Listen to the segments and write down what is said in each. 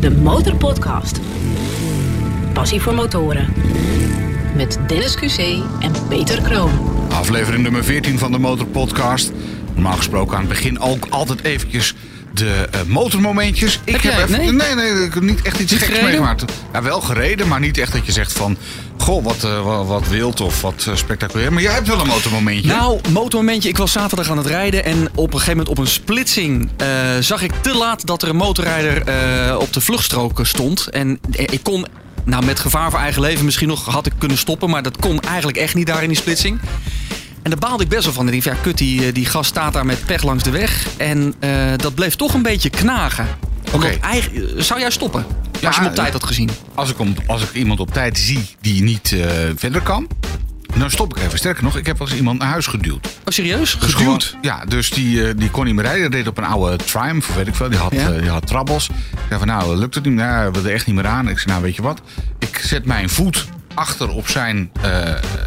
De Motorpodcast. Passie voor motoren. Met Dennis QC en Peter Kroon. Aflevering nummer 14 van de Motorpodcast. Normaal gesproken aan het begin ook altijd eventjes de eh, motormomentjes. Ik Heb jij? even, Nee? nee, nee, ik heb niet echt iets Niet geks gereden? meegemaakt. Ja, wel gereden, maar niet echt dat je zegt van... Goh, wat, eh, wat, wat wild of wat eh, spectaculair. Maar jij hebt wel een motormomentje. Nou, motormomentje. Ik was zaterdag aan het rijden en op een gegeven moment op een splitsing eh, zag ik te laat dat er een motorrijder op de vluchtstrook stond. En ik kon, nou met gevaar voor eigen leven misschien nog had ik kunnen stoppen, maar dat kon eigenlijk echt niet daar in die splitsing. En daar baalde ik best wel van. Ik dacht, ja, kut, die, die gast staat daar met pech langs de weg. En dat bleef toch een beetje knagen. Oké. zou jij stoppen? Ja, als je hem op eh, tijd had gezien. Als, ik om, als ik iemand op tijd zie die niet eh, verder kan... Dan stop ik even. Sterker nog, ik heb wel eens iemand naar huis geduwd. Oh, serieus? Dus Geduwd? gewoon- ja, dus die, eh, die kon niet meer rijden. Die reed op een oude Triumph, of weet ik veel. Die had, Ja. die had trabbels. Ik zei van, nou, lukt het niet meer? Ja, we wilden echt niet meer aan. Ik zei, nou, weet je wat? Ik zet mijn voet achter op zijn,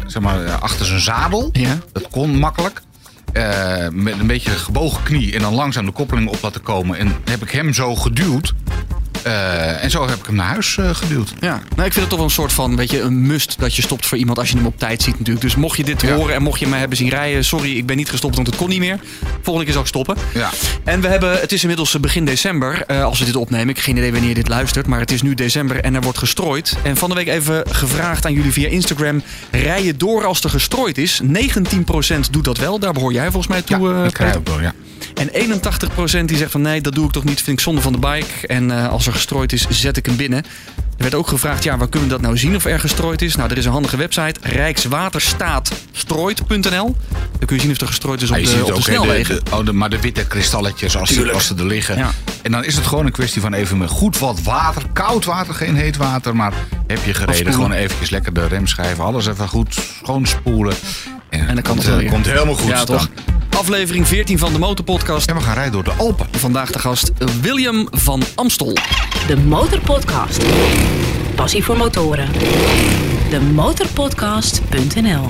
zeg maar, achter zijn zadel. Ja. Dat kon makkelijk. Met een beetje gebogen knie en dan langzaam de koppeling op laten komen. En heb ik hem zo geduwd. Eh, en zo heb ik hem naar huis eh, geduwd. Ja, nou, ik vind het toch wel een soort van, weet je, een must dat je stopt voor iemand als je hem op tijd ziet natuurlijk. Dus mocht je dit Ja. horen en mocht je mij hebben zien rijden, sorry, ik ben niet gestopt, want het kon niet meer. Volgende keer zal ik stoppen. Ja. En we hebben, het is inmiddels begin december, eh, als we dit opnemen. Ik heb geen idee wanneer je dit luistert, maar het is nu december en er wordt gestrooid. En van de week even gevraagd aan jullie via Instagram, rij je door als er gestrooid is? 19% doet dat wel, daar behoor jij volgens mij toe, ja, eh, dat wel, ja. En 81% die zegt van nee, dat doe ik toch niet, vind ik zonde van de bike. En eh, als er gestrooid is, zet ik hem binnen. Er werd ook gevraagd, ja, waar kunnen we dat nou zien of er gestrooid is? Nou, er is een handige website, rijkswaterstaatstrooid.nl. Dan kun je zien of er gestrooid is op Ja, de, ziet op de ook, snelwegen. de- oh, de- maar de witte kristalletjes als, ze, Tuurlijk. als ze er liggen. Ja. En dan is het gewoon een kwestie van even met goed wat water. Koud water, geen heet water. Maar heb je gereden, gewoon eventjes lekker de remschijven. Alles even goed schoonspoelen. En, En dan kan komt, het eh, komt helemaal goed. Ja, toch? Aflevering 14 van de Motorpodcast. En we gaan rijden door de Alpen. Vandaag de gast William van Amstel. De Motorpodcast. Passie voor motoren. De Motorpodcast.nl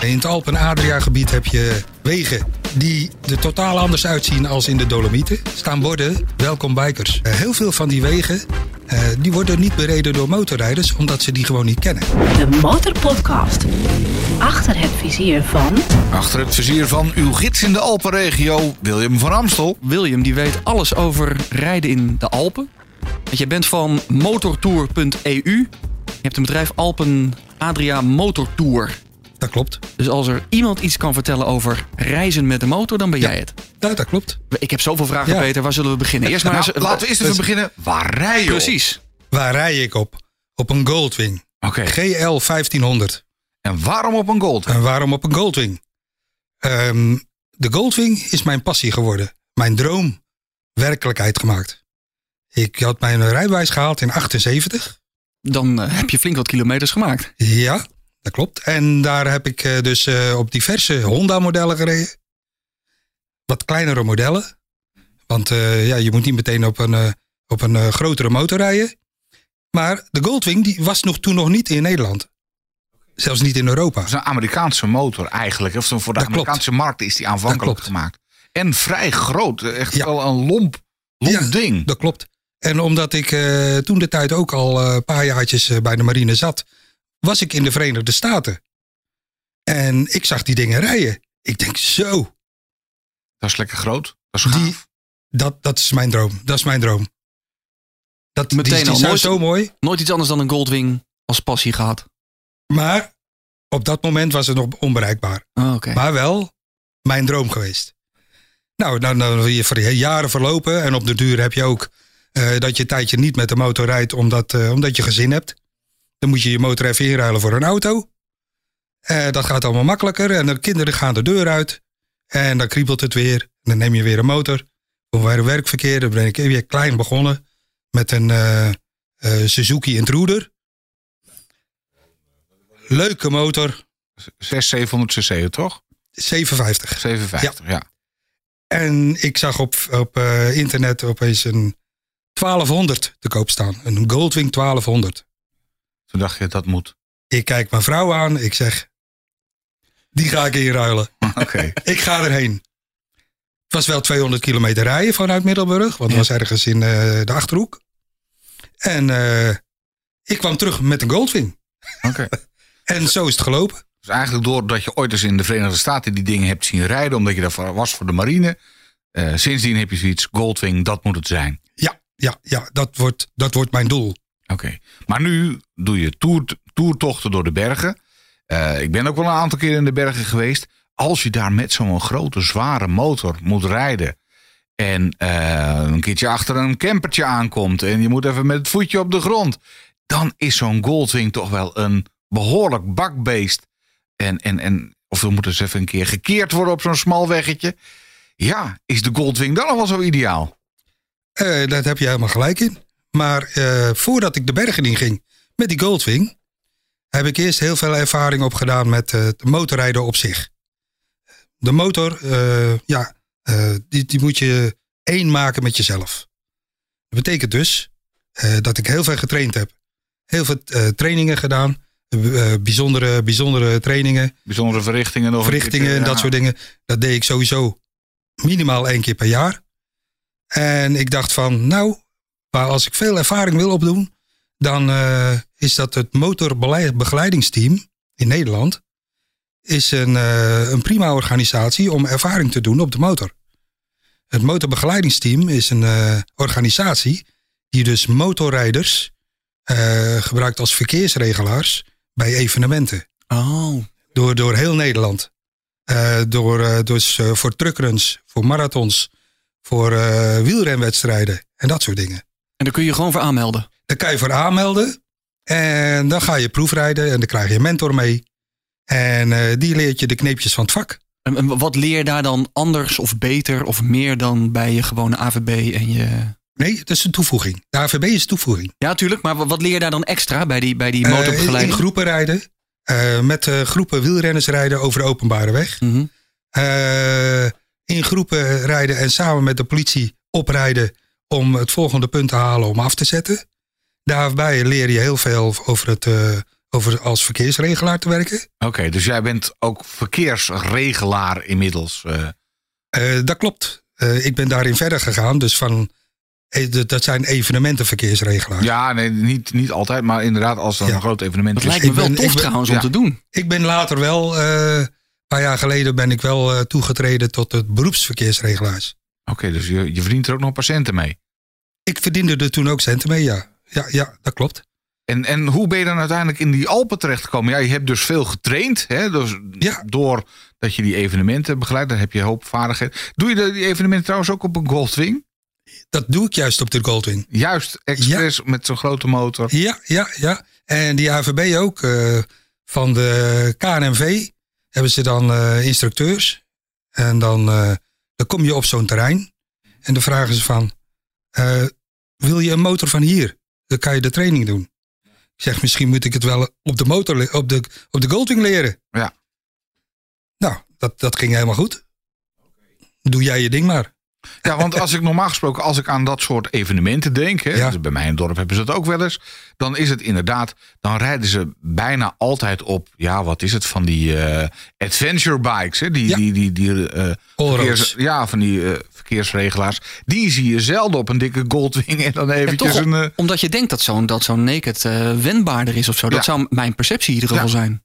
In het Alpen-Adria-gebied heb je wegen die er totaal anders uitzien als in de Dolomieten. Staan borden, welkom bikers. Eh, heel veel van die wegen eh, die worden niet bereden door motorrijders omdat ze die gewoon niet kennen. De Motorpodcast. Achter het vizier van... Achter het vizier van uw gids in de Alpenregio, William van Amstel. William die weet alles over rijden in de Alpen. Want je bent van motortour.eu. Je hebt een bedrijf Alpen Adria Motortour. Dat klopt. Dus als er iemand iets kan vertellen over reizen met de motor, dan ben Ja. jij het. Nou, dat klopt. Ik heb zoveel vragen, Ja. Peter. Waar zullen we beginnen? Eerst maar Nou, eens- laten we eerst even beginnen. Waar rij je op? Precies. Waar rij ik op? Op een Goldwing. Oké. GL 1500. En waarom op een Gold? En waarom op een Goldwing? Ehm, de Goldwing is mijn passie geworden. Mijn droom werkelijkheid gemaakt. Ik had mijn rijbewijs gehaald in 78. Dan eh, heb je flink wat kilometers gemaakt. Ja, dat klopt. En daar heb ik eh, dus eh, op diverse Honda-modellen gereden. Wat kleinere modellen. Want eh, ja, je moet niet meteen op een, op een grotere motor rijden. Maar de Goldwing die was nog, toen nog niet in Nederland. Zelfs niet in Europa. Dat is een Amerikaanse motor eigenlijk. Of voor de Dat klopt. Amerikaanse markt is die aanvankelijk gemaakt. En vrij groot. Echt Ja. wel een lomp, lomp Ja, ding. Dat klopt. En omdat ik toen de tijd ook al een paar jaartjes bij de marine zat, was ik in de Verenigde Staten. En ik zag die dingen rijden. Ik denk zo, Dat is lekker groot. Dat is Die- gaaf. dat, dat is mijn droom. Dat is mijn droom. Dat, die, Meteen die al zijn nooit- zo mooi. Nooit iets anders dan een Goldwing als passie gehad. Maar op dat moment was het nog onbereikbaar. Oh, Oké. Maar wel mijn droom geweest. Nou, dan, wil je voor jaren verlopen. En op de duur heb je ook eh, dat je een tijdje niet met de motor rijdt omdat, eh, omdat je gezin hebt. Dan moet je je motor even inruilen voor een auto. Eh, dat gaat allemaal makkelijker. En de kinderen gaan de deur uit. En dan kriebelt het weer. En dan neem je weer een motor. Voor weer werkverkeer. Dan ben ik weer klein begonnen. Met een eh, eh, Suzuki Intruder. Leuke motor. 6, 700 cc, toch? 750. 750, ja. En ik zag op, op internet opeens een 1200 te koop staan. Een Goldwing 1200. Toen dacht je, dat moet. Ik kijk mijn vrouw aan. Ik zeg, die ga ik inruilen. Oké. Ik ga erheen. Het was wel 200 kilometer rijden vanuit Middelburg. Want het Ja. was ergens in eh, de Achterhoek. En eh, ik kwam terug met een Goldwing. Oké. En zo is het gelopen. Dus eigenlijk doordat je ooit eens in de Verenigde Staten die dingen hebt zien rijden, omdat je daar was voor de marine. eh, sindsdien heb je zoiets, Goldwing, dat moet het zijn. Ja, ja, ja dat, wordt, dat wordt mijn doel. Oké. Maar nu doe je toer, toertochten door de bergen. Eh, ik ben ook wel een aantal keer in de bergen geweest. Als je daar met zo'n grote, zware motor moet rijden. En eh, een keertje achter een campertje aankomt. En je moet even met het voetje op de grond. Dan is zo'n Goldwing toch wel een behoorlijk bakbeest. En, en, en, of we moeten eens even een keer gekeerd worden op zo'n smal weggetje. Ja, is de Goldwing dan nog wel zo ideaal? Eh daar heb je helemaal gelijk in. Maar eh, voordat ik de bergen in ging met die Goldwing, heb ik eerst heel veel ervaring opgedaan met eh, het motorrijden op zich. De motor, eh, ja, die, die moet je één maken met jezelf. Dat betekent dus dat ik heel veel getraind heb. Heel veel trainingen gedaan. bijzondere, bijzondere trainingen, Bijzondere verrichtingen nog. verrichtingen en dat soort dingen. Dat deed ik sowieso minimaal één keer per jaar. En ik dacht van, nou, maar als ik veel ervaring wil opdoen, dan eh, is dat het motorbegeleidingsteam in Nederland. Is een, eh, een prima organisatie om ervaring te doen op de motor. Het motorbegeleidingsteam is een eh, organisatie die dus motorrijders gebruikt als verkeersregelaars bij evenementen Oh. door, door heel Nederland. Door, dus voor truckruns, voor marathons, voor wielrenwedstrijden en dat soort dingen. En daar kun je gewoon voor aanmelden. Daar kan je voor aanmelden en dan ga je proefrijden en dan krijg je een mentor mee. En eh, die leert je de kneepjes van het vak. En, en wat leer je daar dan anders of beter of meer dan bij je gewone AVB en je... Nee, dat is een toevoeging. De AVB is een toevoeging. Ja, tuurlijk. Maar wat leer je daar dan extra bij die, bij die Eh, in, in motorbegeleiding? groepen rijden, eh, met groepen wielrenners rijden over de openbare weg. Mhm. In groepen rijden en samen met de politie oprijden om het volgende punt te halen om af te zetten. Daarbij leer je heel veel over het eh, over als verkeersregelaar te werken. Oké, dus jij bent ook verkeersregelaar inmiddels. eh. Eh, dat klopt. Eh, ik ben daarin verder gegaan. Dus van dat- zijn evenementenverkeersregelaars. ja, nee, niet, niet altijd, maar inderdaad als er Ja. een groot evenement Dat is. lijkt me wel ben- tof ben- trouwens om te doen. Ik ben later wel, eh, een paar jaar geleden ben ik wel eh, toegetreden tot het beroepsverkeersregelaars. Oké, dus je, je verdient er ook nog patiënten mee. Ik verdiende er toen ook centen mee, ja. Ja, ja dat klopt. En, en hoe ben je dan uiteindelijk in die Alpen terechtgekomen? Ja, je hebt dus veel getraind. Hè? Dus Ja. Door dat je die evenementen begeleidt, dan heb je een hoop vaardigheid. Doe je die evenementen trouwens ook op een Goldwing? Dat doe ik juist op de Goldwing. Juist, expres met zo'n grote motor. Ja, ja, ja. En die AVB ook. eh, van de KNMV hebben ze dan eh, instructeurs. En dan, eh, dan kom je op zo'n terrein. En dan vragen ze van... eh, wil je een motor van hier? Dan kan je de training doen. Ik zeg, misschien moet ik het wel op de motor, op de, op de Goldwing leren. Ja. Nou, dat, dat ging helemaal goed. Doe jij je ding maar. Ja, want als ik normaal gesproken, als ik aan dat soort evenementen denk, hè, Ja. dus bij mij in het dorp hebben ze dat ook wel eens, dan is het inderdaad, dan rijden ze bijna altijd op, ja, wat is het, van die eh, adventure bikes, hè, die, Ja. die, die, die eh, verkeers, ja, van die eh, verkeersregelaars, die zie je zelden op een dikke Goldwing en dan En eventjes toch, een... eh, omdat je denkt dat zo'n dat zo'n naked wendbaarder is of zo. Dat Ja. zou mijn perceptie in ieder geval Ja. zijn.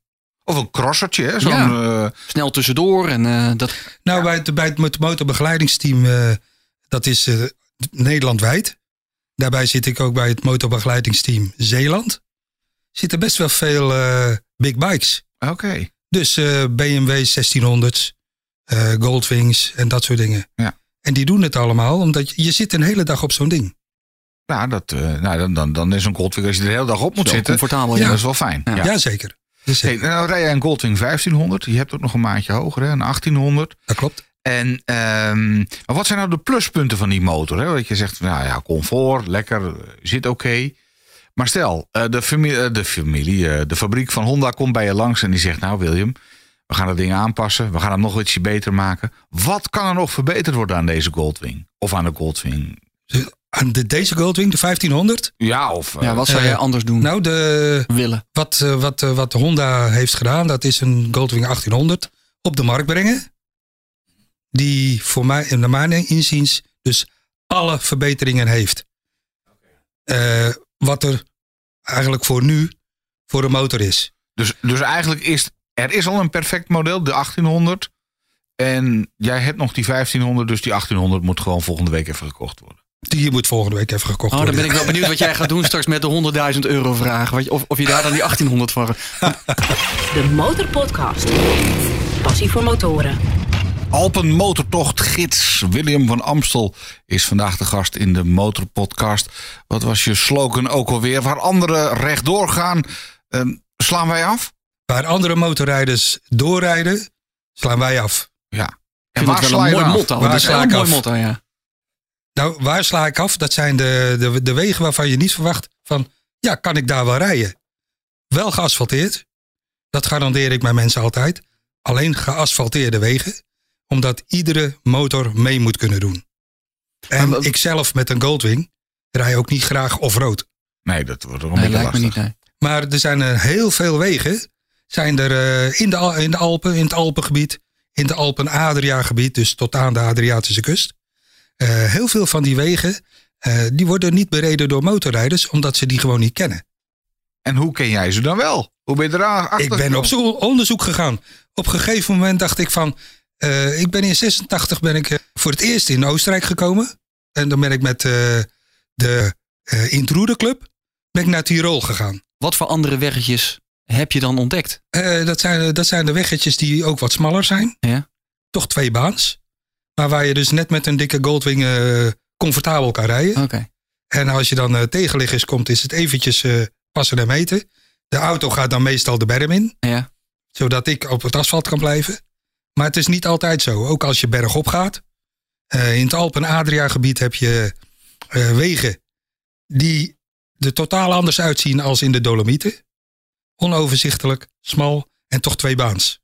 Of een crossertje, hè, zo'n... Ja. eh, Snel tussendoor en eh, dat... Nou, bij het, bij het mot- motorbegeleidingsteam, eh, dat is eh, Nederlandwijd. Daarbij zit ik ook bij het motorbegeleidingsteam Zeeland. Zitten best wel veel eh, big bikes. Oké. Dus eh, BMW 1600's, eh, Goldwings en dat soort dingen. Ja. En die doen het allemaal, omdat je, je zit een hele dag op zo'n ding. Ja, dat, eh, nou, dan, dan, dan is een Goldwing, als je er de hele dag op moet Zo zitten, comfortabel, ja. ja. dat is wel fijn. Ja. Ja. Jazeker. Dus, Hey, nou rij jij een Goldwing 1500, je hebt ook nog een maatje hoger, hè, een 1800. Dat klopt. En ehm, maar wat zijn nou de pluspunten van die motor? Hè? Dat je zegt, nou ja, comfort, lekker, eh, zit oké. Maar stel, eh, de familie, eh, de, familie eh, de fabriek van Honda komt bij je langs en die zegt, nou William, we gaan dat ding aanpassen, we gaan het nog ietsje beter maken. Wat kan er nog verbeterd worden aan deze Goldwing? Of aan de Goldwing? Aan de, deze Goldwing, de 1500. Ja, of... eh, Ja, wat zou eh, jij anders doen Nou, de, willen? wat, eh, wat, eh, wat Honda heeft gedaan, dat is een Goldwing 1800 op de markt brengen. Die voor mij, naar mijn inziens, dus alle verbeteringen heeft. Eh, wat er eigenlijk voor nu voor een motor is. Dus, dus eigenlijk is er is al een perfect model, de 1800. En jij hebt nog die 1500, dus die 1800 moet gewoon volgende week even gekocht worden. Die moet volgende week even gekocht Oh, dan worden. ben ik wel benieuwd wat jij gaat doen straks met de 100.000 euro vraag. Je- Of, of je daar dan die 1800 van... De Motorpodcast. Passie voor motoren. Alpen Motortocht gids William van Amstel is vandaag de gast in de Motorpodcast. Wat was je slogan ook alweer? Waar anderen rechtdoor gaan, ehm, slaan wij af? Waar andere motorrijders doorrijden, slaan wij af. Ja. Ik En wel een je mooi dan af? motto. Waar Dat is sla wel ik een mooi af? motto, ja. Nou, waar sla ik af? Dat zijn de, de, de wegen waarvan je niet verwacht van, ja, kan ik daar wel rijden? Wel geasfalteerd. Dat garandeer ik mijn mensen altijd. Alleen geasfalteerde wegen. Omdat iedere motor mee moet kunnen doen. En Maar- ik zelf met een Goldwing rij ook niet graag off-road. Nee, dat wordt een Nee, beetje lijkt me lastig. niet, nee. Maar er zijn er heel veel wegen. Zijn er eh, in, de, in de Alpen, in het Alpengebied, in de Alpen-Adria-gebied, dus tot aan de Adriatische kust. Eh, heel veel van die wegen, eh, die worden niet bereden door motorrijders, omdat ze die gewoon niet kennen. En hoe ken jij ze dan wel? Hoe ben je eraan achter Ik ben op zoek onderzoek gegaan. Op een gegeven moment dacht ik van, eh, ik ben in 86 ben ik voor het eerst in Oostenrijk gekomen. En dan ben ik met eh, de uh, Intruder Club ben ik naar Tirol gegaan. Wat voor andere weggetjes heb je dan ontdekt? Eh, dat, zijn, dat zijn de weggetjes die ook wat smaller zijn. Ja. Toch twee baans. Maar waar je dus net met een dikke Goldwing eh, comfortabel kan rijden. Oké. En als je dan eh, tegenliggers komt, is het eventjes eh, passen en meten. De auto gaat dan meestal de berm in. Ja. Zodat ik op het asfalt kan blijven. Maar het is niet altijd zo. Ook als je bergop gaat. In het Alpen-Adria-gebied heb je wegen die er totaal anders uitzien als in de Dolomieten. Onoverzichtelijk, smal en toch twee baans.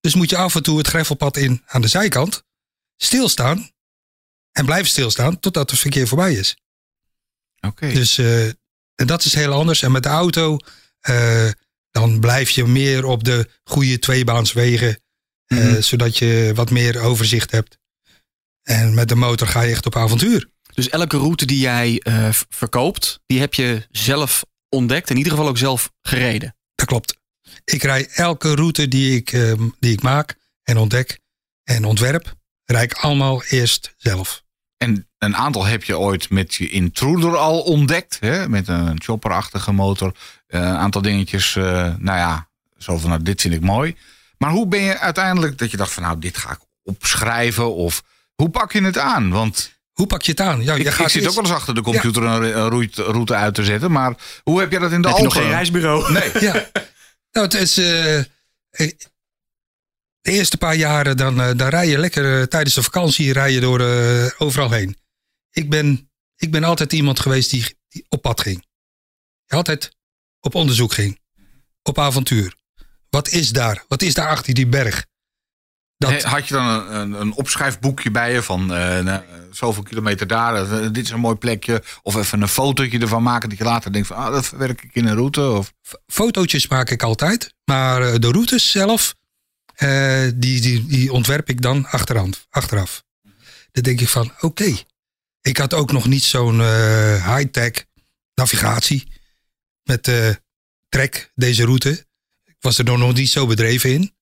Dus moet je af en toe het greffelpad in aan de zijkant, stilstaan en blijven stilstaan totdat het verkeer voorbij is. Oké. Dus eh, en dat is heel anders. En met de auto, eh, dan blijf je meer op de goede tweebaanswegen, eh, Mhm. zodat je wat meer overzicht hebt. En met de motor ga je echt op avontuur. Dus elke route die jij verkoopt, die heb je zelf ontdekt. In ieder geval ook zelf gereden. Dat klopt. Ik rij elke route die ik, eh, die ik maak en ontdek en ontwerp, rijd ik allemaal eerst zelf. En een aantal heb je ooit met je intruder al ontdekt. Hè? Met een chopperachtige motor. Eh, een aantal dingetjes. eh, nou ja, zo van nou, dit vind ik mooi. Maar hoe ben je uiteindelijk dat je dacht van nou, dit ga ik opschrijven? Of hoe pak je het aan? Want Hoe pak je het aan? Ja, ik, je ik gaat zit eerst- ook wel eens achter de computer een, een route- route uit te zetten. Maar hoe heb je dat in de heb je nog geen reisbureau? Nee. Ja. Nou, het is. eh, de eerste paar jaren dan, eh, dan rij je lekker eh, tijdens de vakantie rij je door eh, overal heen. Ik ben, ik ben altijd iemand geweest die, die op pad ging. Altijd op onderzoek ging. Op avontuur. Wat is daar? Wat is daar achter die berg? Dat, Had je dan een, een, een opschrijfboekje bij je van eh, nou, zoveel kilometer daar, dit is een mooi plekje. Of even een fotootje ervan maken dat je later denkt van ah, dat verwerk ik in een route. Of, fotootjes maak ik altijd. Maar de routes zelf, eh, die, die, die ontwerp ik dan achterhand, achteraf. Dan denk ik van, oké. Ik had ook nog niet zo'n eh, high-tech navigatie met eh trek, deze route. Ik was er nog niet zo bedreven in.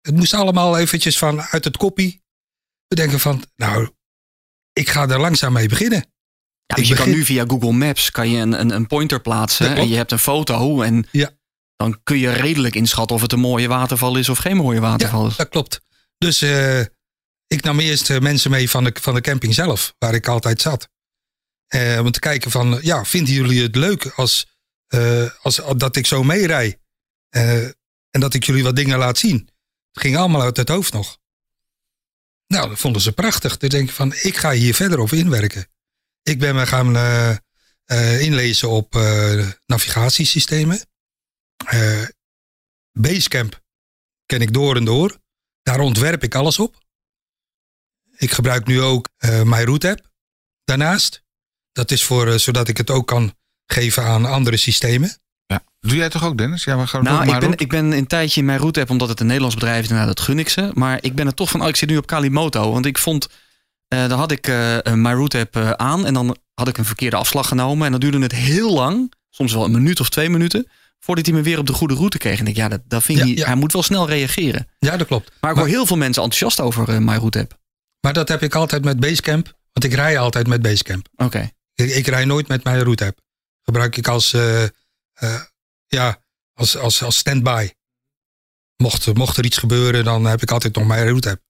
Het moest allemaal eventjes van uit het koppie. Bedenken van, nou, ik ga er langzaam mee beginnen. Ja, dus je kan nu via Google Maps kan je een, een, een pointer plaatsen. En je hebt een foto. En Ja. Dan kun je redelijk inschatten of het een mooie waterval is of geen mooie waterval is. dat klopt. Dus eh, ik nam eerst eh, mensen mee van de, van de camping zelf, waar ik altijd zat. Eh, om te kijken van, ja, vinden jullie het leuk als, als dat ik zo meerij? En dat ik jullie wat dingen laat zien. Het ging allemaal uit het hoofd nog. Nou, dat vonden ze prachtig. Dan denk ik van, ik ga hier verder op inwerken. Ik ben me gaan inlezen op navigatiesystemen. Eh, Basecamp ken ik door en door. Daar ontwerp ik alles op. Ik gebruik nu ook eh mijn app daarnaast. Dat is voor, eh, zodat ik het ook kan geven aan andere systemen. ja. Doe jij toch ook Dennis? Ja, gaan Nou, ik maar ben, ik ben een tijdje in mijn route app, omdat het een Nederlands bedrijf is, nou, dat gun ik ze. Maar ik ben er toch van, oh, ik zit nu op Kalimoto. Want ik vond, eh daar had ik eh mijn route app eh, aan. En dan had ik een verkeerde afslag genomen. En dan duurde het heel lang, soms wel een minuut of twee minuten, voordat hij me weer op de goede route kreeg. En ik, ja, dat, dat vind Ja, hij, ja. hij moet wel snel reageren. Ja, dat klopt. Maar ik hoor heel veel mensen enthousiast over uh, MyRouteApp. Maar dat heb ik altijd met Basecamp. Want ik rij altijd met Basecamp. Oké. Ik, ik rij nooit met mijn route app. Gebruik ik als, eh, eh, ja, als, als, als stand-by. Mocht, mocht er iets gebeuren, dan heb ik altijd nog mijn route app.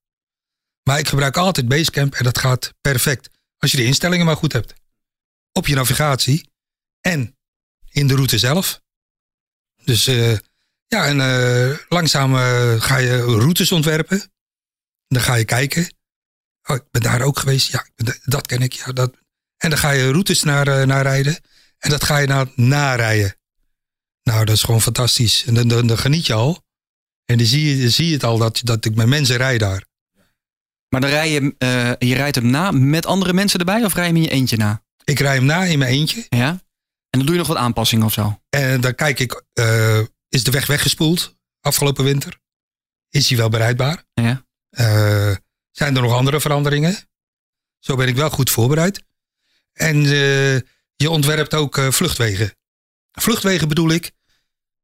Maar ik gebruik altijd Basecamp en dat gaat perfect. Als je de instellingen maar goed hebt. Op je navigatie en in de route zelf. Dus eh, ja, en eh, langzaam eh, ga je routes ontwerpen. Dan ga je kijken. Oh, ik ben daar ook geweest. Ja, dat ken ik. Ja, dat. En dan ga je routes naar, naar rijden. En dat ga je naar narijden. Nou, dat is gewoon fantastisch. En dan, dan, dan geniet je al. En dan zie je, dan zie je het al dat, dat ik met mensen rijd daar. Maar dan rij je, je rijdt hem na met andere mensen erbij of rij je hem in je eentje na? Ik rij hem na in mijn eentje. Ja. En dan doe je nog wat aanpassingen of zo? En dan kijk ik, eh, is de weg weggespoeld afgelopen winter? Is hij wel bereidbaar? Ja. Eh, zijn er nog andere veranderingen? Zo ben ik wel goed voorbereid. En eh, je ontwerpt ook vluchtwegen. Vluchtwegen bedoel ik,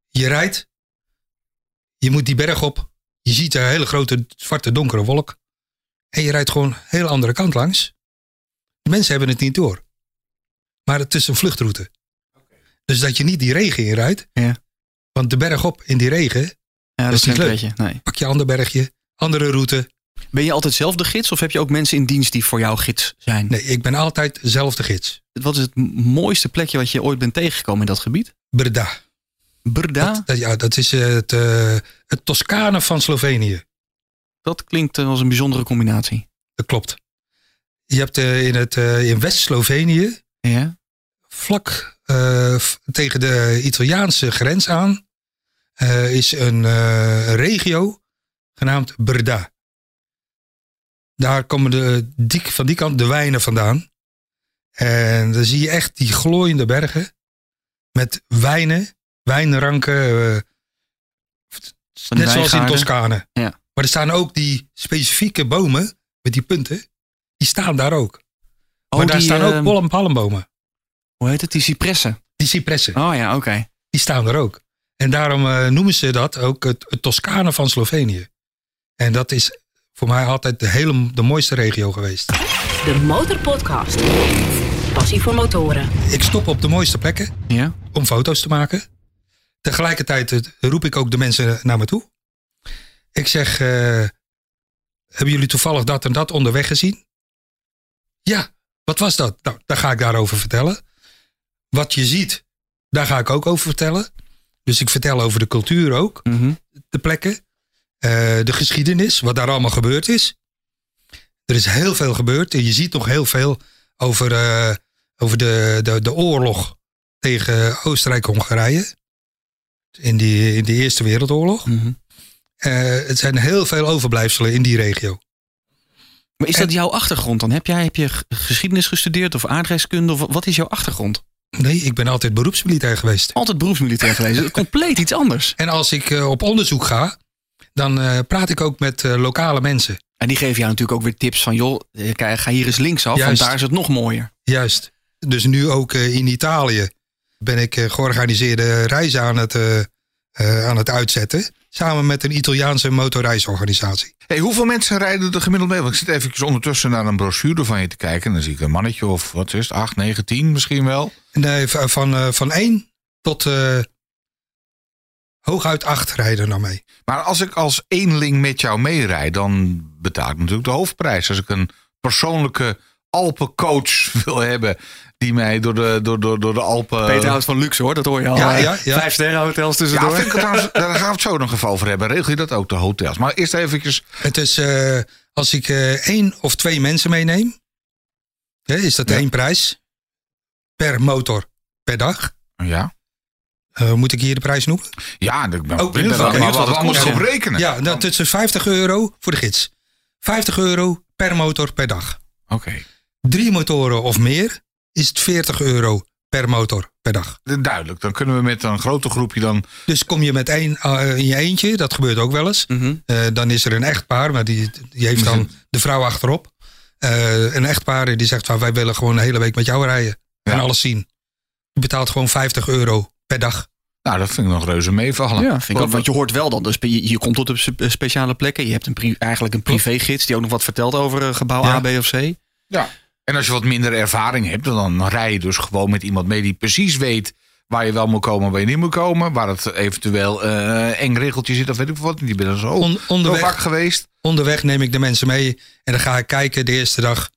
je rijdt, je moet die berg op, je ziet een hele grote zwarte donkere wolk. En je rijdt gewoon een hele andere kant langs. De mensen hebben het niet door. Maar het is een vluchtroute. Dus dat je niet die regen inrijdt. Ja. Want de berg op in die regen, Ja, dat is is niet leuk. beetje. Nee. pak je ander bergje, andere route. Ben je altijd zelf de gids of heb je ook mensen in dienst die voor jou gids zijn? Nee, ik ben altijd zelf de gids. Wat is het mooiste plekje wat je ooit bent tegengekomen in dat gebied? Brda. Brda? Dat, dat- ja, dat is het, eh, het Toscane van Slovenië. Dat klinkt eh, als een bijzondere combinatie. Dat klopt. Je hebt eh, in, het, in West-Slovenië, Ja. Vlak eh, tegen de Italiaanse grens aan, eh, is een eh, regio genaamd Brda. Daar komen de, die, van die kant de wijnen vandaan. En dan zie je echt die glooiende bergen met wijnen, wijnranken, net zoals in. Toscane. Ja. Maar er staan ook die specifieke bomen met die punten, die staan daar ook. Oh, maar daar die, staan ook palm palmbomen. Hoe heet het? Die cipressen. Die cipressen, Oh ja, oké. die staan er ook. En daarom eh, noemen ze dat ook het, het Toscane van Slovenië. En dat is voor mij altijd de, hele, de mooiste regio geweest. De Motorpodcast. Passie voor motoren. Ik stop op de mooiste plekken Ja. om foto's te maken. Tegelijkertijd eh, roep ik ook de mensen naar me toe. Ik zeg, eh, hebben jullie toevallig dat en dat onderweg gezien? Ja, wat was dat? Nou, daar ga ik daarover vertellen. Wat je ziet, daar ga ik ook over vertellen. Dus ik vertel over de cultuur ook, Mhm. de plekken, eh, de geschiedenis, wat daar allemaal gebeurd is. Er is heel veel gebeurd en je ziet nog heel veel over, eh, over de, de, de oorlog tegen Oostenrijk-Hongarije. In die, in de Eerste Wereldoorlog. Mhm. Eh, het zijn heel veel overblijfselen in die regio. Maar is En- dat jouw achtergrond dan? Heb jij heb je geschiedenis gestudeerd of aardrijkskunde? Of wat is jouw achtergrond? Nee, ik ben altijd beroepsmilitair geweest. Altijd beroepsmilitair geweest. Compleet iets anders. En als ik eh, op onderzoek ga, dan eh, praat ik ook met eh, lokale mensen. En die geven jou natuurlijk ook weer tips van... joh, ga hier eens linksaf, want Juist. daar is het nog mooier. Juist. Dus nu ook in Italië ben ik georganiseerde reizen aan het, aan het uitzetten. Samen met een Italiaanse motorreisorganisatie. Hey, hoeveel mensen rijden er gemiddeld mee? Want ik zit even ondertussen naar een brochure van je te kijken. En dan zie ik een mannetje of wat is het, 8, 9, 10 misschien wel. Nee, v- van, eh, van één tot eh, hooguit acht rijden naar mee. Maar als ik als eenling met jou meerijd, dan betaal ik natuurlijk de hoofdprijs. Als ik een persoonlijke Alpencoach wil hebben die mij door de, door, door, door de Alpen... Peter houdt van luxe hoor, dat hoor je al. Ja, ja, ja. Vijf sterren hotels Ja, tussendoor. vind ik het trouwens, daar gaan we het zo nog even over hebben. Regel je dat ook, de hotels? Maar eerst eventjes... Het is, eh, als ik eh, één of twee mensen meeneem, hè, is dat Ja. één prijs per motor per dag. Ja, Eh, moet ik hier de prijs noemen? ja ik ben ik benieuwd ben wat, wel maar benieuwd wat wat we het allemaal kost, op ja. rekenen. Ja, dat is dus 50 euro voor de gids. 50 euro per motor per dag. Oké, Drie motoren of meer is het 40 euro per motor per dag. duidelijk. Dan kunnen we met een groter groepje dan... Dus kom je met één eh, in je eentje, dat gebeurt ook wel eens. Mhm. Eh, dan is er een echtpaar, maar die, die heeft dan de vrouw achterop. eh, een echtpaar die zegt van wij willen gewoon een hele week met jou rijden. En alles zien. Je betaalt gewoon 50 euro per dag. Nou, dat vind ik nog reuze meevallen. Ja, vind ik ook. Want je hoort wel dan, dus je, je komt tot op spe- speciale plekken. Je hebt een eigenlijk een privégids die ook nog wat vertelt over gebouw Ja. A, B of C. Ja. En als je wat minder ervaring hebt, dan rij je dus gewoon met iemand mee die precies weet waar je wel moet komen, waar je niet moet komen. Waar het eventueel eh eng regeltje zit of weet ik wat. Die ben er zo, On- zo onderweg, vaak geweest. onderweg neem ik de mensen mee. En dan ga ik kijken de eerste dag.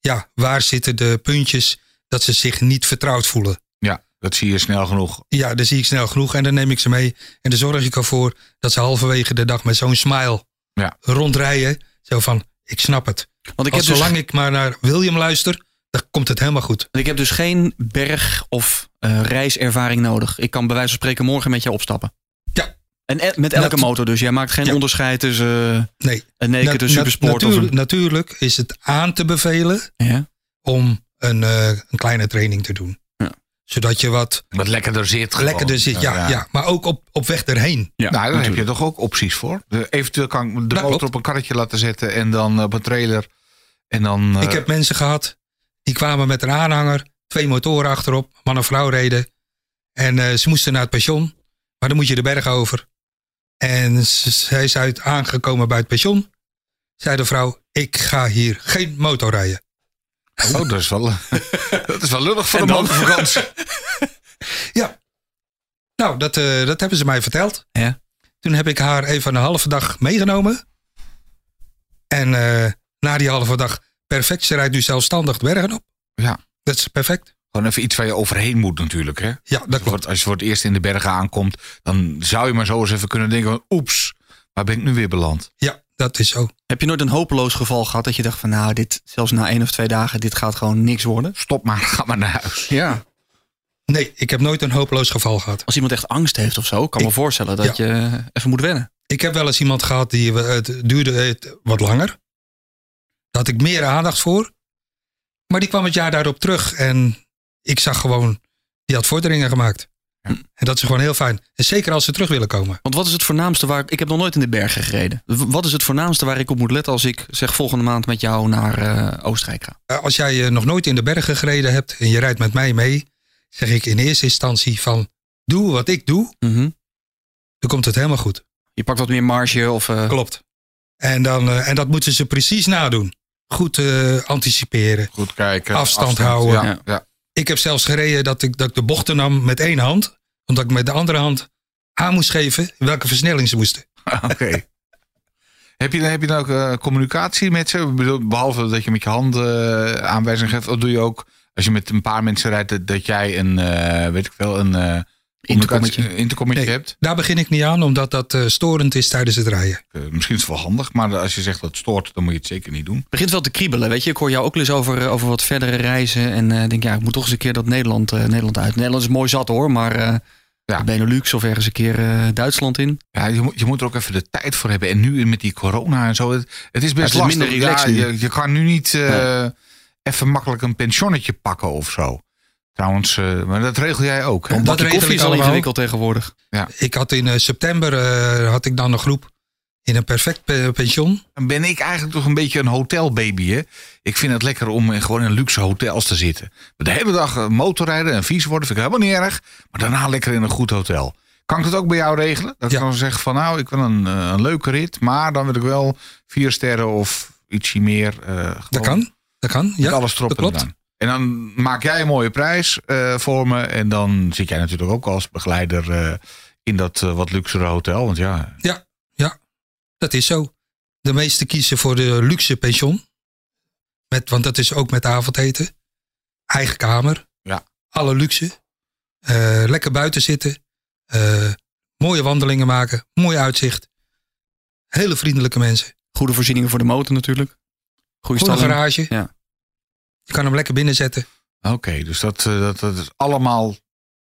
Ja, waar zitten de puntjes dat ze zich niet vertrouwd voelen. Ja, dat zie je snel genoeg. Ja, dan zie ik snel genoeg en dan neem ik ze mee. En dan zorg ik ervoor dat ze halverwege de dag met zo'n smile Ja. rondrijden. Zo van, ik snap het. Want ik heb, dus, zolang ik maar naar William luister, dan komt het helemaal goed. ik heb dus geen berg- of eh, reiservaring nodig. Ik kan bij wijze van spreken morgen met jou opstappen. Ja. En e- met elke motor dus. Jij maakt geen Ja. onderscheid tussen eh, Nee, een naked, Na- een supersport natuur- een... Natuurlijk is het aan te bevelen Ja. om een, eh, een kleine training te doen. Ja. Zodat je wat Wat lekkerder zit. gewoon. lekkerder zit. Ja, ja. maar ook op, op weg erheen. Ja, nou, daar heb je toch ook opties voor. Eventueel kan ik de motor op een karretje laten zetten en dan op een trailer. En dan. eh, Ik heb mensen gehad, die kwamen met een aanhanger, twee motoren achterop, man en vrouw reden. En eh, ze moesten naar het pension, maar dan moet je de berg over. En ze- zij is uit aangekomen bij het pension. Zei de vrouw, ik ga hier geen motor rijden. Oh, dat is wel, dat is wel lullig voor En de motorvakantie. Ja. Nou, dat, eh, dat hebben ze mij verteld. Ja. Toen heb ik haar even een halve dag meegenomen. En eh, na die halve dag, perfect, ze rijdt nu zelfstandig de bergen op. Ja. Dat is perfect. Gewoon even iets waar je overheen moet natuurlijk. Hè? Ja, dat Als je voor klopt. het- Als je voor het eerst in de bergen aankomt, dan zou je maar zo eens even kunnen denken: van, oeps, waar ben ik nu weer beland? Ja, dat is zo. Heb je nooit een hopeloos geval gehad dat je dacht van nou, dit zelfs na één of twee dagen, dit gaat gewoon niks worden? Stop maar, ga maar naar huis. Ja. Nee, ik heb nooit een hopeloos geval gehad. Als iemand echt angst heeft of zo, kan me Ik- voorstellen dat je even moet wennen. Ik heb wel eens iemand gehad die eh, het duurde het wat langer. Daar had ik meer aandacht voor. Maar die kwam het jaar daarop terug en ik zag gewoon, die had vorderingen gemaakt. Ja. En dat is gewoon heel fijn. En zeker als ze terug willen komen. Want wat is het voornaamste waar ik heb nog nooit in de bergen gereden? Wat is het voornaamste waar ik op moet letten als ik zeg volgende maand met jou naar eh, Oostenrijk ga? Eh, Als jij eh, nog nooit in de bergen gereden hebt en je rijdt met mij mee, zeg ik in eerste instantie van doe wat ik doe, Mhm. dan komt het helemaal goed. Je pakt wat meer marge of Klopt. En, dan, en dat moeten ze precies nadoen. Goed eh, anticiperen. Goed kijken. Afstand houden. Ja. Ik heb zelfs gereden dat ik, dat ik de bochten nam met één hand. Omdat ik met de andere hand aan moest geven welke versnelling ze moesten. Oké. Heb je, heb je dan ook eh, communicatie met ze? Behalve dat je met je hand eh, aanwijzing geeft, of doe je ook als je met een paar mensen rijdt, dat, dat jij een, eh, weet ik wel, een eh Intercommetje. intercommetje Nee. hebt? Daar begin ik niet aan, omdat dat eh, storend is tijdens het rijden. Eh, misschien is het wel handig, maar als je zegt dat het stoort, dan moet je het zeker niet doen. Het begint wel te kriebelen. Weet je, ik hoor jou ook eens over, eh, over wat verdere reizen. En eh, denk, ja, ik moet toch eens een keer dat Nederland, eh, Nederland uit. Nederland is mooi zat hoor, maar eh Ja. Benelux of ergens een keer eh, Duitsland in. Ja, je moet, je moet er ook even de tijd voor hebben. En nu met die corona en zo, het, het is best het is lastig. minder relaxed ja, je, je kan nu niet eh, even makkelijk een pensionnetje pakken of zo. Trouwens, eh, maar dat regel jij ook. Hè? Regel koffie ik is al ingewikkeld tegenwoordig. Ik had in eh, september eh, had ik dan een groep in een perfect pe- pension. Dan ben ik eigenlijk toch een beetje een hotelbaby. Hè? Ik vind het lekker om in- gewoon in luxe hotels te zitten. De hele dag motorrijden en vies worden vind ik helemaal niet erg. Maar daarna lekker in een goed hotel. Kan ik dat ook bij jou regelen? Dat ik Ja. dan zeg van nou, ik wil een, een leuke rit. Maar dan wil ik wel vier sterren of ietsje meer. eh, Dat kan. Dat kan. met Ja, alles erop dat klopt. En dan maak jij een mooie prijs eh, voor me. En dan zit jij natuurlijk ook als begeleider eh, in dat eh, wat luxere hotel. Want ja, Ja, ja, dat is zo. De meesten kiezen voor de luxe pension. Met, want dat is ook met avondeten. Eigen kamer. Ja. Alle luxe. Eh, lekker buiten zitten. Eh, mooie wandelingen maken. Mooi uitzicht. Hele vriendelijke mensen. Goede voorzieningen voor de motor natuurlijk. Goede Goede stalling. garage. Ja. Je kan hem lekker binnenzetten. Oké, dus dat, eh, dat, dat is allemaal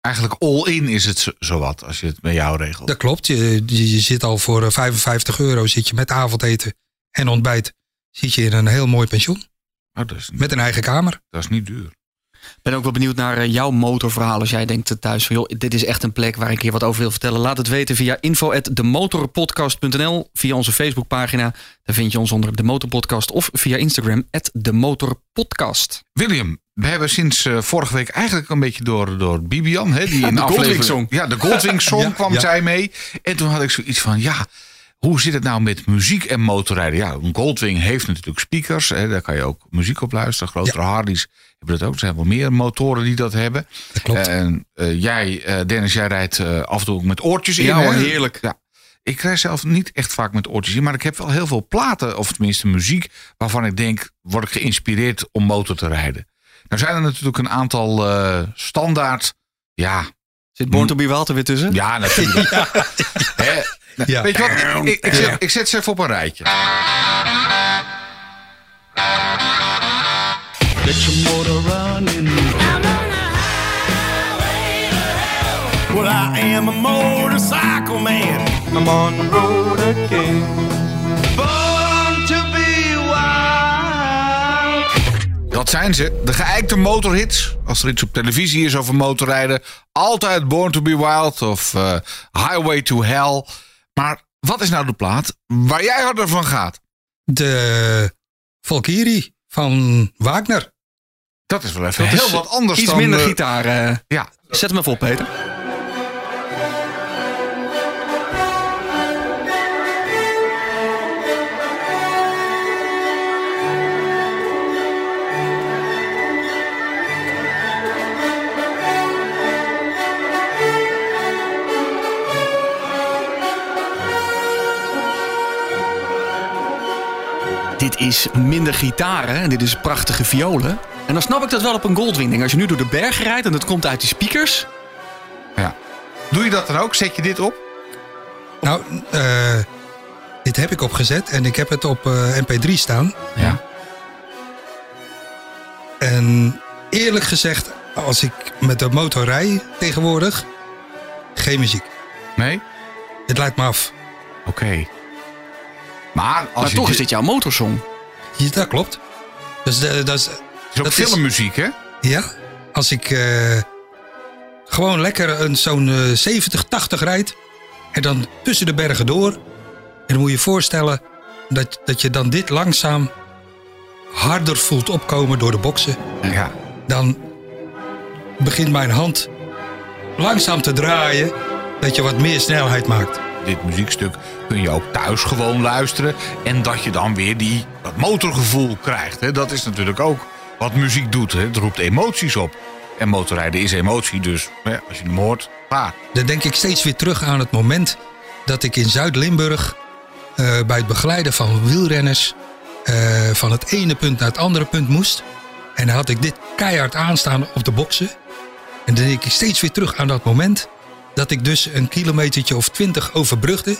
eigenlijk all-in is het zo- zowat als je het met jou regelt. Dat klopt. Je, je, zit al voor eh, 55 euro zit je met avondeten en ontbijt. Zit je in een heel mooi pension. Oh, dat, is, Met een eigen kamer. dat is niet duur. Ben ook wel benieuwd naar eh, jouw motorverhaal. Als jij denkt thuis van, joh, dit is echt een plek waar ik hier wat over wil vertellen. Laat het weten via info@demotorpodcast.nl, via onze Facebookpagina. Daar vind je ons onder de Motorpodcast of via Instagram @demotorpodcast. William, we hebben sinds eh, vorige week eigenlijk een beetje door, door Bibian, hè, die in de aflevering-. Ja, de Goldwing song Ja, kwam ja. zij mee. En toen had ik zoiets van, ja, hoe zit het nou met muziek en motorrijden? Ja, een Goldwing heeft natuurlijk speakers, hè, daar kan je ook muziek op luisteren. Grotere Harleys hebben dat ook. Er zijn wel meer motoren die dat hebben. Dat klopt. En eh, jij, eh, Dennis, jij rijdt eh, af en toe ook met oortjes in. Ja hoor, heerlijk. Ja. Ik rij zelf niet echt vaak met oortjes in, maar ik heb wel heel veel platen, of tenminste muziek, waarvan ik denk, word ik geïnspireerd om motor te rijden. Nou zijn er natuurlijk een aantal standaard, ja, Zit Born to be Wild er weer tussen? ja natuurlijk. Nou, Ja. Weet je wat, ik, ik, zet, ik zet ze even op een rijtje. Get your motor running. Well, I am a motorcycle man. I'm on the road again. Born to be wild. Dat zijn ze, de geëikte motorhits. Als er iets op televisie is over motorrijden, altijd Born to be Wild of eh, Highway to Hell. Maar wat is nou de plaat waar jij harder van gaat? De Valkyrie van Wagner. Dat is wel even Dat is heel wat anders Iets dan... minder eh, gitaar. eh. Ja, Zet hem even op, Peter. Dit is minder gitaar, hè? En dit is prachtige violen. En dan snap ik dat wel op een Goldwing. Als je nu door de bergen rijdt en het komt uit die speakers. ja. Doe je dat dan ook? Zet je dit op? Nou, eh, dit heb ik opgezet en ik heb het op eh, MP3 staan. Ja. En eerlijk gezegd, als ik met de motor rij tegenwoordig, geen muziek. Nee? Het leidt me af. Oké. Maar als maar je toch is dit jouw motorsong. Ja, dat klopt. Dus de, dat is, Het is ook dat is- filmmuziek, hè? ja, als ik eh, gewoon lekker een zo'n eh, 70, 80 rijd en dan tussen de bergen door. En dan moet je je voorstellen dat, dat je dan dit langzaam harder voelt opkomen door de boksen. Ja. dan begint mijn hand langzaam te draaien, dat je wat meer snelheid maakt. Dit muziekstuk kun je ook thuis gewoon luisteren. En dat je dan weer die, dat motorgevoel krijgt. Hè? Dat is natuurlijk ook wat muziek doet. Hè? Het roept emoties op. En motorrijden is emotie, dus als je hem hoort, klaar. Dan denk ik steeds weer terug aan het moment dat ik in Zuid-Limburg eh, bij het begeleiden van wielrenners eh, van het ene punt naar het andere punt moest. En dan had ik dit keihard aanstaan op de boksen. En dan denk ik steeds weer terug aan dat moment dat ik dus een kilometertje of twintig overbrugde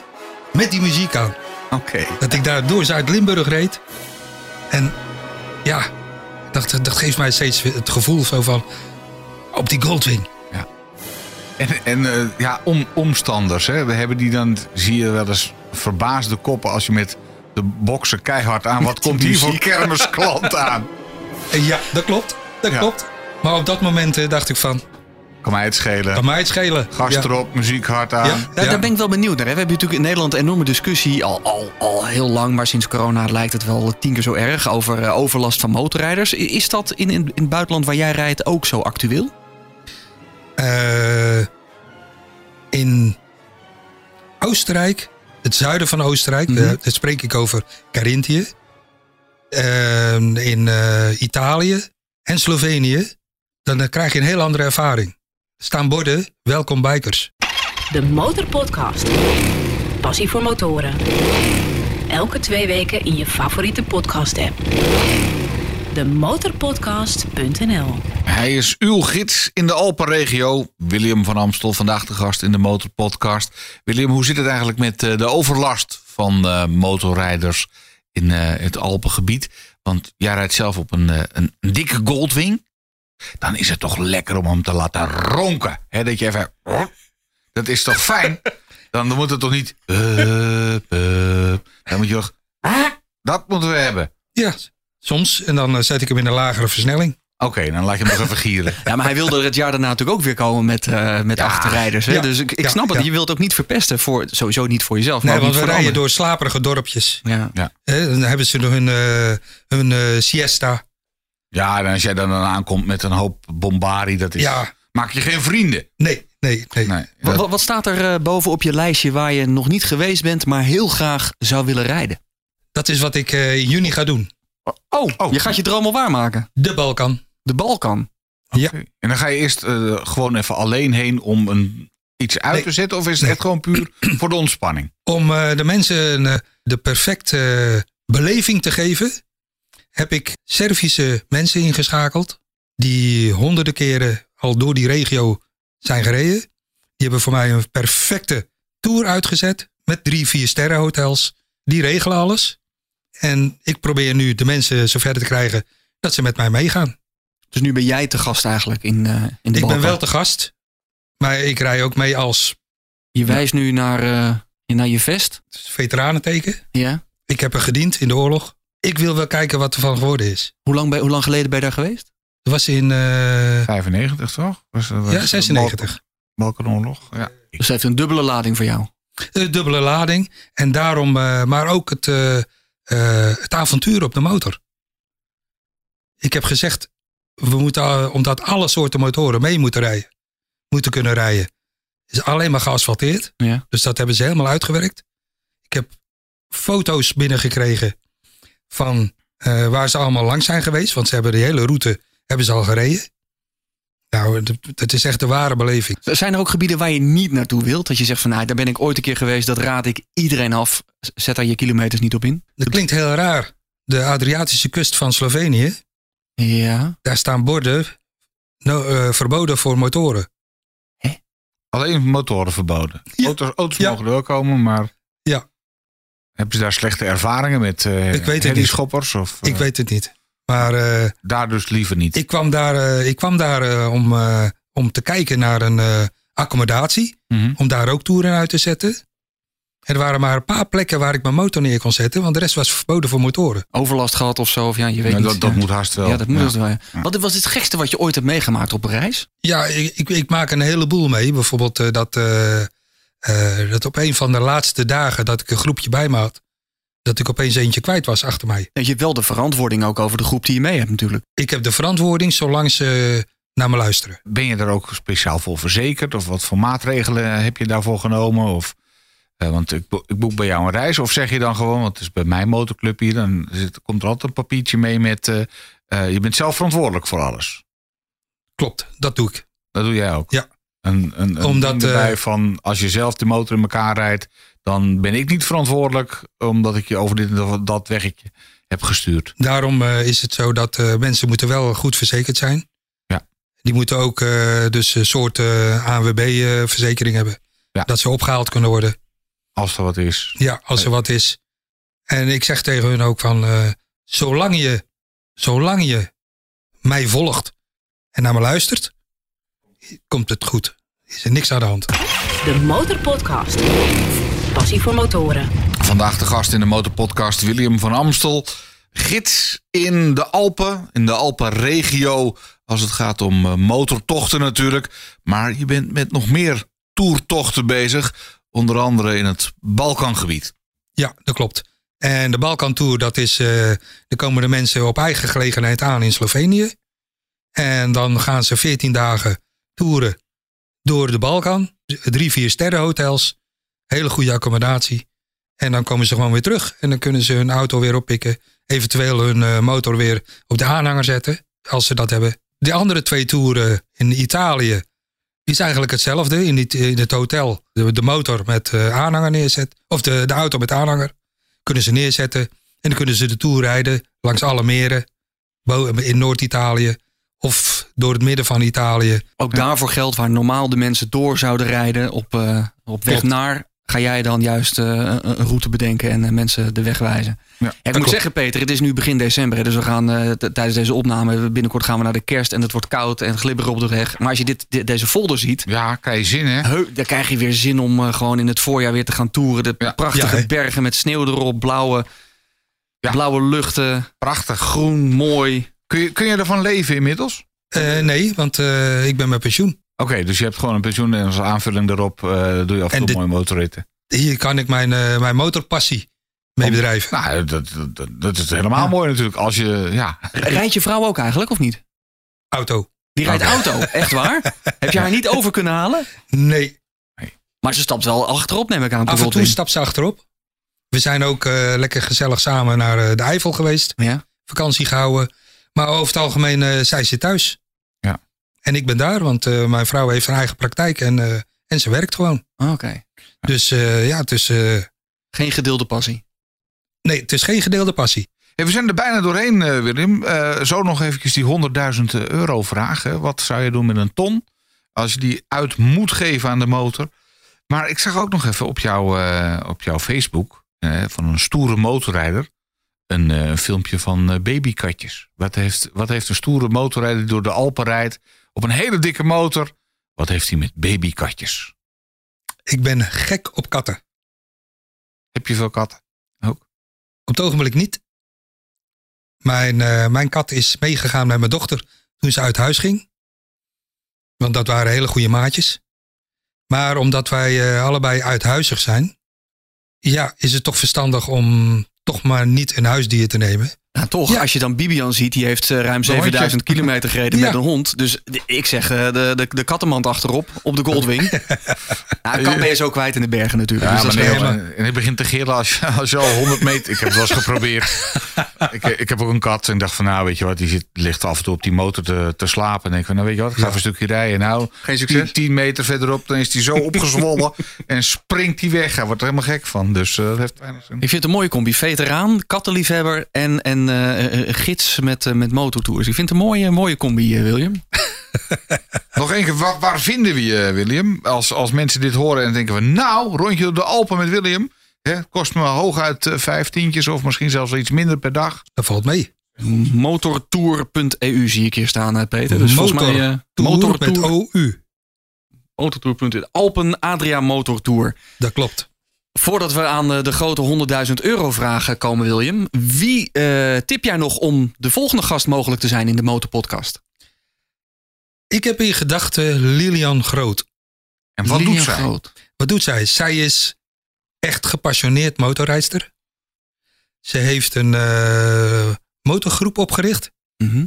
met die muziek aan. Oké. Dat ik daar door Zuid-Limburg reed. En ja, dat, dat geeft mij steeds het gevoel zo van op die Goldwing. En, en eh, ja, om, omstanders, hè? we hebben die dan, zie je wel eens verbaasde koppen als je met de boksen keihard aan. Wat komt hier voor kermisklant aan? Ja, dat klopt. Dat Ja. klopt. Maar op dat moment eh, dacht ik van, Kan mij het schelen. kan mij het schelen. Gas Ja. erop, muziek hard aan. Ja. Daar, daar ben ik wel benieuwd naar. Hè. We hebben natuurlijk in Nederland een enorme discussie, al, al, al heel lang, maar sinds corona lijkt het wel tien keer zo erg, over eh, overlast van motorrijders. Is dat in, in, in het buitenland waar jij rijdt ook zo actueel? Eh, in Oostenrijk, het zuiden van Oostenrijk, eh, daar spreek ik over Carinthië. In eh, Italië en Slovenië, dan eh, krijg je een heel andere ervaring. Staan borden, welkom bikers. De Motorpodcast. Passie voor motoren. Elke twee weken in je favoriete podcast-app. Demotorpodcast.nl Hij is uw gids in de Alpenregio. William van Amstel, vandaag de gast in de Motorpodcast. William, hoe zit het eigenlijk met eh, de overlast van eh, motorrijders in eh, het Alpengebied? Want jij rijdt zelf op een, een, een dikke Goldwing. Dan is het toch lekker om hem te laten ronken. Hè, dat je even... Dat is toch fijn? Dan moet het toch niet... Dan moet je toch... Dat moeten we hebben. Ja, soms. En dan eh, zet ik hem in een lagere versnelling. Oké, dan laat je hem nog even gieren. Ja, maar hij wilde er het jaar daarna natuurlijk ook weer komen met, eh, met Ja. achterrijders. Hè? Ja. Dus ik, ik Ja. snap het. Je wilt ook niet verpesten. Voor, sowieso niet voor jezelf, maar Nee, want we rijden anderen. door slaperige dorpjes. Ja. Hè, dan hebben ze nog hun, eh, hun siesta. Ja, en als jij dan aankomt met een hoop bombari, dat is, Ja, maak je geen vrienden. nee, nee, nee. Nee, Wat, dat- wat, wat staat er eh, boven op je lijstje waar je nog niet geweest bent, maar heel graag zou willen rijden? Dat is wat ik eh, in juni ga doen. Oh, Oh. je gaat je droom al waarmaken. De Balkan. De Balkan. Ja. En dan ga je eerst eh, gewoon even alleen heen om een, iets uit Nee. te zetten? Of is het Nee. echt gewoon puur voor de ontspanning? Om eh, de mensen eh, de perfecte beleving te geven, heb ik Servische mensen ingeschakeld. Die honderden keren al door die regio zijn gereden. Die hebben voor mij een perfecte tour uitgezet. Met drie, vier sterren hotels. Die regelen alles. En ik probeer nu de mensen zover te krijgen dat ze met mij meegaan. Dus nu ben jij te gast eigenlijk in, eh, in de Ik ben wel te gast. Maar ik rij ook mee als Je wijst nu naar, eh, naar je vest. veteranenteken. Ja. Ik heb er gediend in de oorlog. Ik wil wel kijken wat er van geworden is. Hoe lang, ben, hoe lang geleden ben je daar geweest? Dat was in eh, 95 toch? Was, was ja, 96. Balkan- Balkanoorlog. Ja. Dus het heeft een dubbele lading voor jou. De dubbele lading. En daarom, eh, maar ook het, eh, eh, het avontuur op de motor. Ik heb gezegd, we moeten, eh, omdat alle soorten motoren mee moeten rijden, moeten kunnen rijden, is alleen maar geasfalteerd. Ja. Dus dat hebben ze helemaal uitgewerkt. Ik heb foto's binnengekregen van eh, waar ze allemaal langs zijn geweest. Want ze hebben de hele route hebben ze al gereden. Nou, dat- is echt de ware beleving. Zijn er ook gebieden waar je niet naartoe wilt? Dat je zegt van nou, daar ben ik ooit een keer geweest, dat raad ik iedereen af. Zet daar je kilometers niet op in. Dat klinkt heel raar. De Adriatische kust van Slovenië, Ja. daar staan borden no, eh, verboden voor motoren. Alleen motoren verboden. Ja. Auto's, auto's Ja. mogen er wel komen, maar... Ja. Hebben ze daar slechte ervaringen met eh Ik weet het niet. schoppers Of, Ik eh, weet het niet. Maar eh, Daar dus liever niet. ik kwam daar, eh, ik kwam daar eh, om, eh, om te kijken naar een eh, accommodatie. Mhm. Om daar ook toeren uit te zetten. En er waren maar een paar plekken waar ik mijn motor neer kon zetten. Want de rest was verboden voor motoren. Overlast gehad of zo. Of ja, je weet Ja, niet. dat, dat Ja. moet haast wel. Ja, dat moet Ja. het wel. ja. Wat was het gekste wat je ooit hebt meegemaakt op een reis? Ja, ik, ik, ik maak een heleboel mee. Bijvoorbeeld eh, dat, eh, eh, dat op een van de laatste dagen dat ik een groepje bij me had. Dat ik opeens eentje kwijt was achter mij. Je hebt wel de verantwoording ook over de groep die je mee hebt natuurlijk. Ik heb de verantwoording zolang ze naar me luisteren. Ben je daar ook speciaal voor verzekerd? Of wat voor maatregelen heb je daarvoor genomen? Of, eh, want ik, bo- ik boek bij jou een reis. Of zeg je dan gewoon, want het is bij mijn motorclub hier... dan zit, komt er altijd een papiertje mee met... eh, eh, je bent zelf verantwoordelijk voor alles. Klopt, dat doe ik. Dat doe jij ook? Ja. Een, een, een Omdat, erbij eh, van, als je zelf de motor in elkaar rijdt... dan ben ik niet verantwoordelijk... omdat ik je over dit en dat weggetje heb gestuurd. Daarom eh, is het zo dat eh, mensen moeten wel goed verzekerd zijn. Ja. Die moeten ook dus een soort ANWB-verzekering hebben. Ja. Dat ze opgehaald kunnen worden. Als er wat is. Ja, als er wat is. En ik zeg tegen hun ook van, zolang, je, zolang je mij volgt en naar me luistert, komt het goed. Is er niks aan de hand. De Motorpodcast. Passie voor motoren. Vandaag de gast in de motorpodcast William van Amstel. Gids in de Alpen, in de Alpenregio. Als het gaat om eh, motortochten natuurlijk. Maar je bent met nog meer toertochten bezig. Onder andere in het Balkangebied. Ja, dat klopt. En de Balkan Tour, dat is, eh er komen de mensen op eigen gelegenheid aan in Slovenië. En dan gaan ze 14 dagen toeren door de Balkan. Drie, vier sterrenhotels. Hele goede accommodatie. En dan komen ze gewoon weer terug. En dan kunnen ze hun auto weer oppikken. Eventueel hun eh, motor weer op de aanhanger zetten. Als ze dat hebben. De andere twee toeren in Italië is eigenlijk hetzelfde. In, het- in het hotel de, de motor met eh, aanhanger neerzet. Of de, de auto met aanhanger. Kunnen ze neerzetten. En dan kunnen ze de tour rijden langs alle meren. In Noord-Italië. Of door het midden van Italië. Ook daarvoor geldt waar normaal de mensen door zouden rijden op, eh, op weg Klopt. naar. Ga jij dan juist eh, een, route bedenken en eh, mensen de weg wijzen? Ja, ik moet klopt. zeggen, Peter, het is nu begin december. hè, Dus we gaan tijdens deze opname, binnenkort gaan we naar de kerst en het wordt koud en glibberig op de weg. Maar als je dit, deze folder ziet, Ja, kan je zin hè? heu, dan krijg je weer zin om gewoon in het voorjaar weer te gaan toeren. De Ja. prachtige Ja, bergen met sneeuw erop, blauwe, blauwe luchten, Prachtig. groen, mooi. Kun je, kun je ervan leven inmiddels? Eh, nee, want eh, ik ben met pensioen. Oké, dus je hebt gewoon een pensioen en als aanvulling daarop eh, doe je af en toe dit- mooie motorritten. Hier kan ik mijn, eh, mijn motorpassie mee bedrijven. Nou, dat, dat, dat is helemaal mooi natuurlijk. Als je, ja, Rijdt je vrouw ook eigenlijk, of niet? Auto. Die rijdt auto, echt waar? Heb je haar niet over kunnen halen? Nee, Maar ze stapt wel achterop, neem ik aan. af en toe stapt ze achterop. We zijn ook eh, lekker gezellig samen naar eh, de Eifel geweest. Ja. Vakantie gehouden. Maar over het algemeen, eh zij zit thuis. Ja. En ik ben daar, want eh, mijn vrouw heeft een eigen praktijk en, eh, en ze werkt gewoon. Oké. Dus ja, het is, Geen gedeelde passie. nee, het is geen gedeelde passie. Hey, we zijn er bijna doorheen, Willem. Zo nog eventjes die 100.000 euro vragen. Wat zou je doen met een ton als je die uit moet geven aan de motor? Maar ik zag ook nog even op, jou, op jouw Facebook van een stoere motorrijder een eh, filmpje van eh, babykatjes. Wat heeft, wat heeft een stoere motorrijder die door de Alpen rijdt op een hele dikke motor? Wat heeft hij met babykatjes? Ik ben gek op katten. Heb je veel katten? Ook? Op het ogenblik niet. Mijn, eh, mijn kat is meegegaan met mijn dochter toen ze uit huis ging. Want dat waren hele goede maatjes. Maar omdat wij eh, allebei uithuizig zijn, ja, is het toch verstandig om toch maar niet een huisdier te nemen. Nou, toch, Ja. als je dan Bibian ziet, die heeft eh, ruim hondje. 7000 kilometer gereden Ja. met een hond. Dus ik zeg eh, de, de, de kattenmand achterop op de Goldwing. nou, kat ben je zo kwijt in de bergen natuurlijk. Ja, dus maar- en ik begint te gillen als, je- als je al 100 meter... Ik heb het wel eens geprobeerd. ik, ik heb ook een kat en ik dacht van nou weet je wat, die zit, ligt af en toe op die motor te, te slapen. En denk ik van nou weet je wat, ik ga even een stukje rijden. Nou, Geen succes. 10, 10 meter verderop, dan is die zo opgezwollen en springt die weg. Hij wordt er helemaal gek van. Dus eh, dat heeft weinig zin. Ik vind het een mooie combi. Veteraan, kattenliefhebber en, en eh, eh, gids met, eh, met motortours. Ik vind het een mooie, mooie combi, eh, William. Nog één keer, waar, waar vinden we je William? Als, als mensen dit horen en denken van nou, rondje door de Alpen met William. Hè, kost me hooguit eh, vijf tientjes of misschien zelfs iets minder per dag. Dat valt mee. Motortour.eu zie ik hier staan, eh, Peter. Dus volgens mij... eh, Tour met OU. Motortour.eu. Alpen Adria Motortour. Dat klopt. Voordat we aan eh, de grote 100.000 euro vragen komen, William. Wie eh, tip jij nog om de volgende gast mogelijk te zijn in de Motorpodcast? Ik heb in gedachten Lilian Groot. En wat Lilian doet zij? Groot. Wat doet zij? Zij is echt gepassioneerd motorrijster. Ze heeft een eh, motorgroep opgericht. Mhm.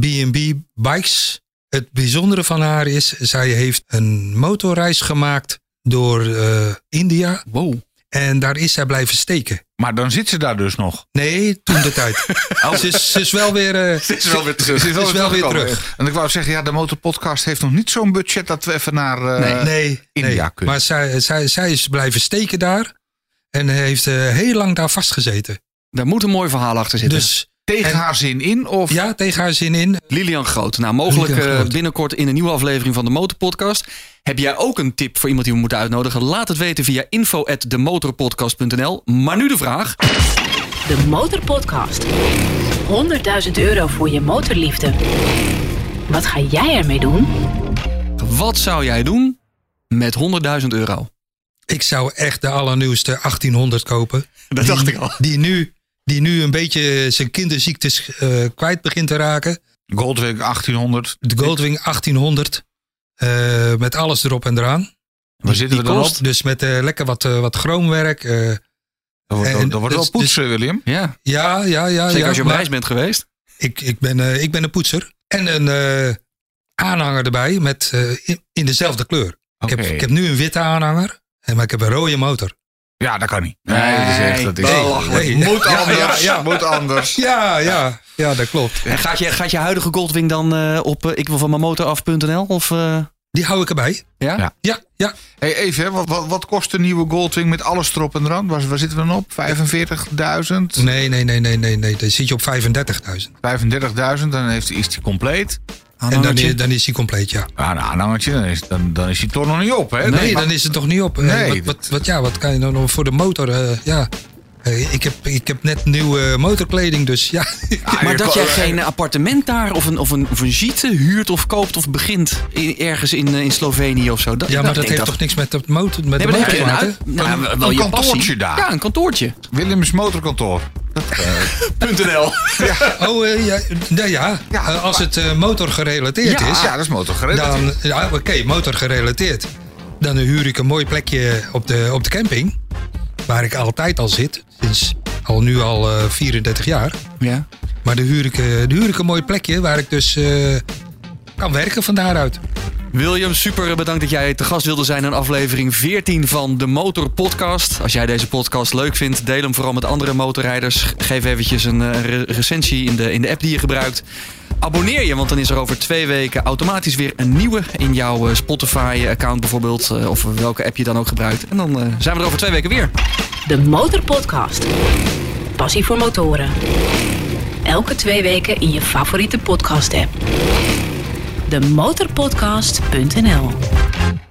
B&B Bikes. Het bijzondere van haar is, zij heeft een motorreis gemaakt door eh, India. Wow. En daar is zij blijven steken. Maar dan zit ze daar dus nog. Nee, toen de tijd. Ze, is, ze is wel weer, eh, Ze is wel weer terug. Ze is wel weer terug. En ik wou zeggen, ja, de motorpodcast heeft nog niet zo'n budget dat we even naar eh, Nee. nee, India nee. kunnen. Maar zij, zij, zij is blijven steken daar. En heeft eh, heel lang daar vastgezeten. Daar moet een mooi verhaal achter zitten. Dus tegen En- haar zin in. Of ja, tegen haar zin in. Lilian Groot. Nou, mogelijk eh, Groot. binnenkort in een nieuwe aflevering van de Motorpodcast. Heb jij ook een tip voor iemand die we moeten uitnodigen? Laat het weten via info@demotorpodcast.nl. Maar nu de vraag. De Motorpodcast. 100.000 euro voor je motorliefde. Wat ga jij ermee doen? Wat zou jij doen met 100.000 euro? Ik zou echt de allernieuwste 1800 kopen. Dat Die- dacht ik al. Die nu, die nu een beetje zijn kinderziektes eh, kwijt begint te raken. Goldwing 1800. De Goldwing 1800. eh, met alles erop en eraan. Waar zitten we dan kost op? Dus met eh, lekker wat, wat chroomwerk. eh, Dat wordt, en- dat wordt wel dus- poetsen, William. Ja, ja, ja, ja. zeker ja, als je op reis bent geweest. ik, ik, ben, eh, ik ben een poetser. En een eh, aanhanger erbij met, eh, in, in dezelfde kleur. Ik, heb, ik heb nu een witte aanhanger. Maar ik heb een rode motor. Ja, dat kan niet. Nee, Nee, dat is echt, dat is. Nee, Moet anders. ja, ja. Moet anders. Ja, ja, ja, dat klopt. En gaat je, gaat je huidige Goldwing dan eh, op eh, ik wil van mijn motor af.nl? Of, eh, Die hou ik erbij. ja? Ja. Ja, ja. Hey, even, hè, wat, wat, wat kost de nieuwe Goldwing met alles erop en eraan? Waar, waar zitten we dan op? 45.000? Nee, nee, nee, nee, nee, nee. Dan zit je op 35.000. 35.000, dan heeft, is die compleet. En dan, is- dan is hij compleet, ja. Ja, een aanhangertje, dan is, dan, dan is die toch nog niet op, hè? Nee, maar- dan is het toch niet op. Eh, Nee, wat, wat, wat, ja, wat kan je dan nog voor de motor? eh, ja. Eh, ik, heb, ik heb net nieuwe motorkleding, dus ja. Ah, Maar dat jij geen appartement daar of een, of een, of een gite huurt of koopt of begint in- ergens in, in Slovenië of zo. Dat, Ja, maar dat heeft toch niks met de motor, met Nee, de motor te maken? nou, Een- wel een je kantoortje passie. daar. Ja, een kantoortje. Willems Motorkantoor. .nl. Oh, eh, ja, nou ja, Ja, eh, als het eh, motorgerelateerd Ja, is, Ja, dat is motorgerelateerd. dan, ja, oké, motorgerelateerd. Dan huur ik een mooi plekje op de, op de camping, waar ik altijd al zit, sinds al nu al eh, 34 jaar. Ja. Maar dan huur ik, eh, dan huur ik een mooi plekje waar ik dus eh, kan werken van daaruit. William, super bedankt dat jij te gast wilde zijn in aflevering 14 van de Motor Podcast. Als jij deze podcast leuk vindt, deel hem vooral met andere motorrijders. Geef eventjes een eh, re- recensie in de, in de app die je gebruikt. Abonneer je, want dan is er over twee weken automatisch weer een nieuwe in jouw eh, Spotify-account bijvoorbeeld. eh, Of welke app je dan ook gebruikt. En dan zijn we er over twee weken weer. De Motorpodcast. Passie voor motoren. Elke twee weken in je favoriete podcast-app demotorpodcast.nl